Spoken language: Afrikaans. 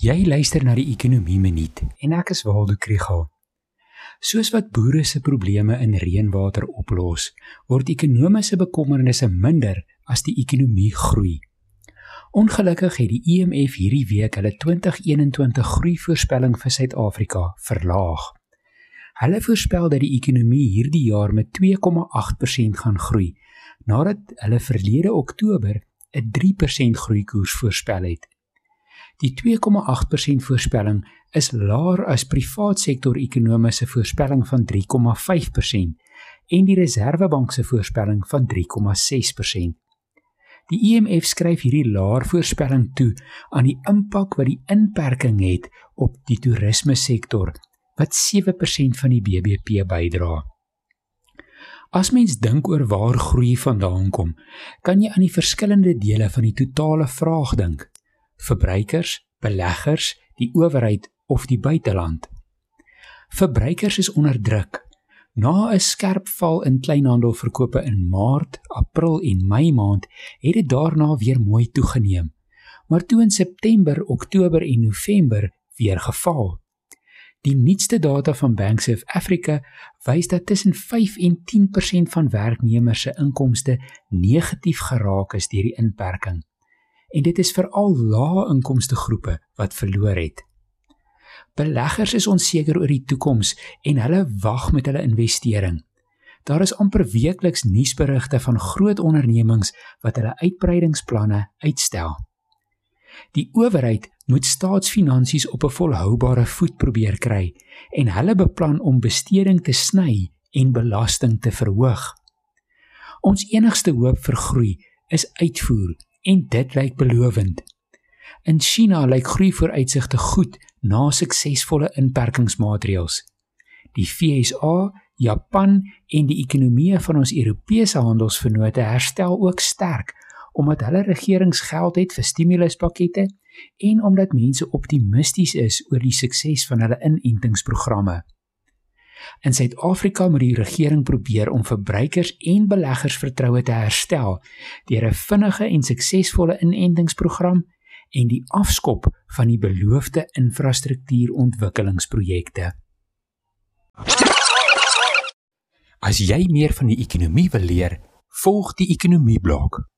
Jy luister na die Ekonomie Minuut en ek is Waldo Krügel. Soos wat boere se probleme in reënwater oplos, word ekonomiese bekommernisse minder as die ekonomie groei. Ongelukkig het die IMF e hierdie week hulle 2021 groeivoorspelling vir Suid-Afrika verlaag. Hulle voorspel dat die ekonomie hierdie jaar met 2,8% gaan groei, nadat hulle verlede Oktober 'n 3% groeikoers voorspel het. Die 2,8% voorspelling is laer as privaat sektor ekonomiese voorspelling van 3,5% en die Reserwebank se voorspelling van 3,6%. Die IMF skryf hierdie laer voorspelling toe aan die impak wat die inperking het op die toerisme sektor wat 7% van die BBP bydra. As mens dink oor waar groei vandaan kom, kan jy aan die verskillende dele van die totale vraag dink verbruikers, beleggers, die owerheid of die buiteland. Verbruikers is onder druk. Na 'n skerp val in kleinhandelverkope in Maart, April en Mei maand, het dit daarna weer mooi toegeneem. Maar toe in September, Oktober en November weer geval. Die nuutste data van Bank of Africa wys dat tussen 5 en 10% van werknemers se inkomste negatief geraak is deur die inperking en dit is veral lae inkomste groepe wat verloor het. Beleggers is onseker oor die toekoms en hulle wag met hulle investering. Daar is amper weekliks nuusberigte van groot ondernemings wat hulle uitbreidingsplanne uitstel. Die owerheid moet staatsfinansies op 'n volhoubare voet probeer kry en hulle beplan om besteding te sny en belasting te verhoog. Ons enigste hoop vir groei is uitvoer en dit lyk belovend. In China lyk groei vooruitsigte goed na suksesvolle inperkingsmaatreëls. Die FSA, Japan en die ekonomieë van ons Europese handelsvennote herstel ook sterk omdat hulle regerings geld het vir stimuluspakkette en omdat mense optimisties is oor die sukses van hulle inentingsprogramme. In Suid-Afrika moet die regering probeer om verbruikers en beleggers vertroue te herstel deur 'n vinnige en suksesvolle inentingsprogram en die afskop van die beloofde infrastruktuurontwikkelingsprojekte. As jy meer van die ekonomie wil leer, volg die ekonomie blok.